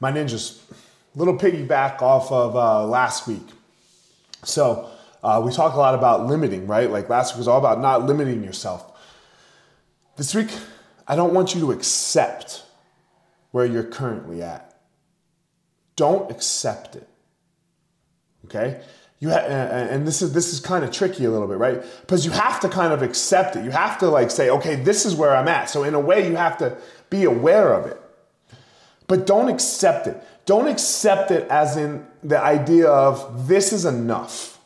my ninjas, little piggyback off of uh, last week. So uh, we talk a lot about limiting, right? Like last week was all about not limiting yourself. This week, I don't want you to accept where you're currently at. Don't accept it. Okay? You ha- and this is this is kind of tricky a little bit, right? Because you have to kind of accept it. You have to like say, okay, this is where I'm at. So in a way, you have to be aware of it. But don't accept it. Don't accept it as in the idea of this is enough.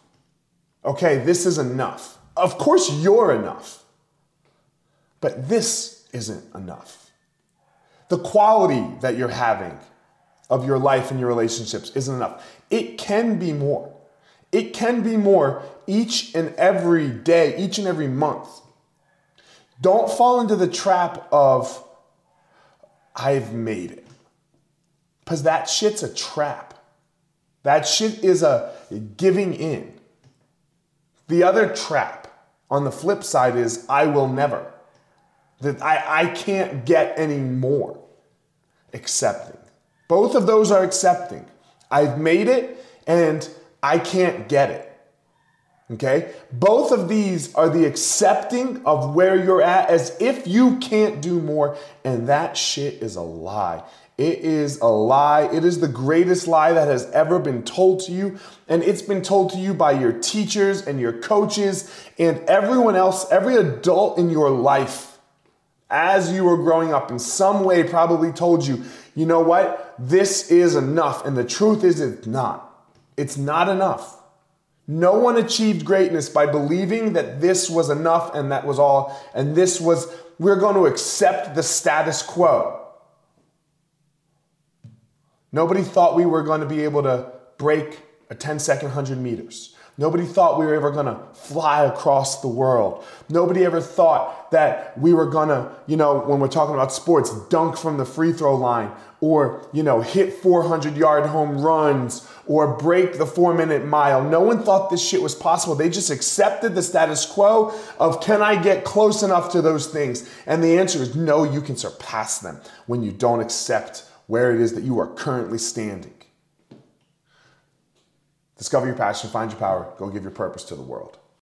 Okay, this is enough. Of course, you're enough. But this isn't enough. The quality that you're having of your life and your relationships isn't enough. It can be more. It can be more each and every day, each and every month. Don't fall into the trap of, I've made it. Because that shit's a trap. That shit is a giving in. The other trap on the flip side is, I will never. That I, I can't get any more. Accepting. Both of those are accepting. I've made it and I can't get it. Okay? Both of these are the accepting of where you're at as if you can't do more. And that shit is a lie. It is a lie. It is the greatest lie that has ever been told to you. And it's been told to you by your teachers and your coaches and everyone else, every adult in your life as you were growing up in some way probably told you, you know what? This is enough. And the truth is, it's not. It's not enough. No one achieved greatness by believing that this was enough and that was all, and this was, we're going to accept the status quo. Nobody thought we were going to be able to break a 10 second 100 meters. Nobody thought we were ever gonna fly across the world. Nobody ever thought that we were gonna, you know, when we're talking about sports, dunk from the free throw line or, you know, hit 400 yard home runs or break the four minute mile. No one thought this shit was possible. They just accepted the status quo of can I get close enough to those things? And the answer is no, you can surpass them when you don't accept where it is that you are currently standing. Discover your passion, find your power, go give your purpose to the world.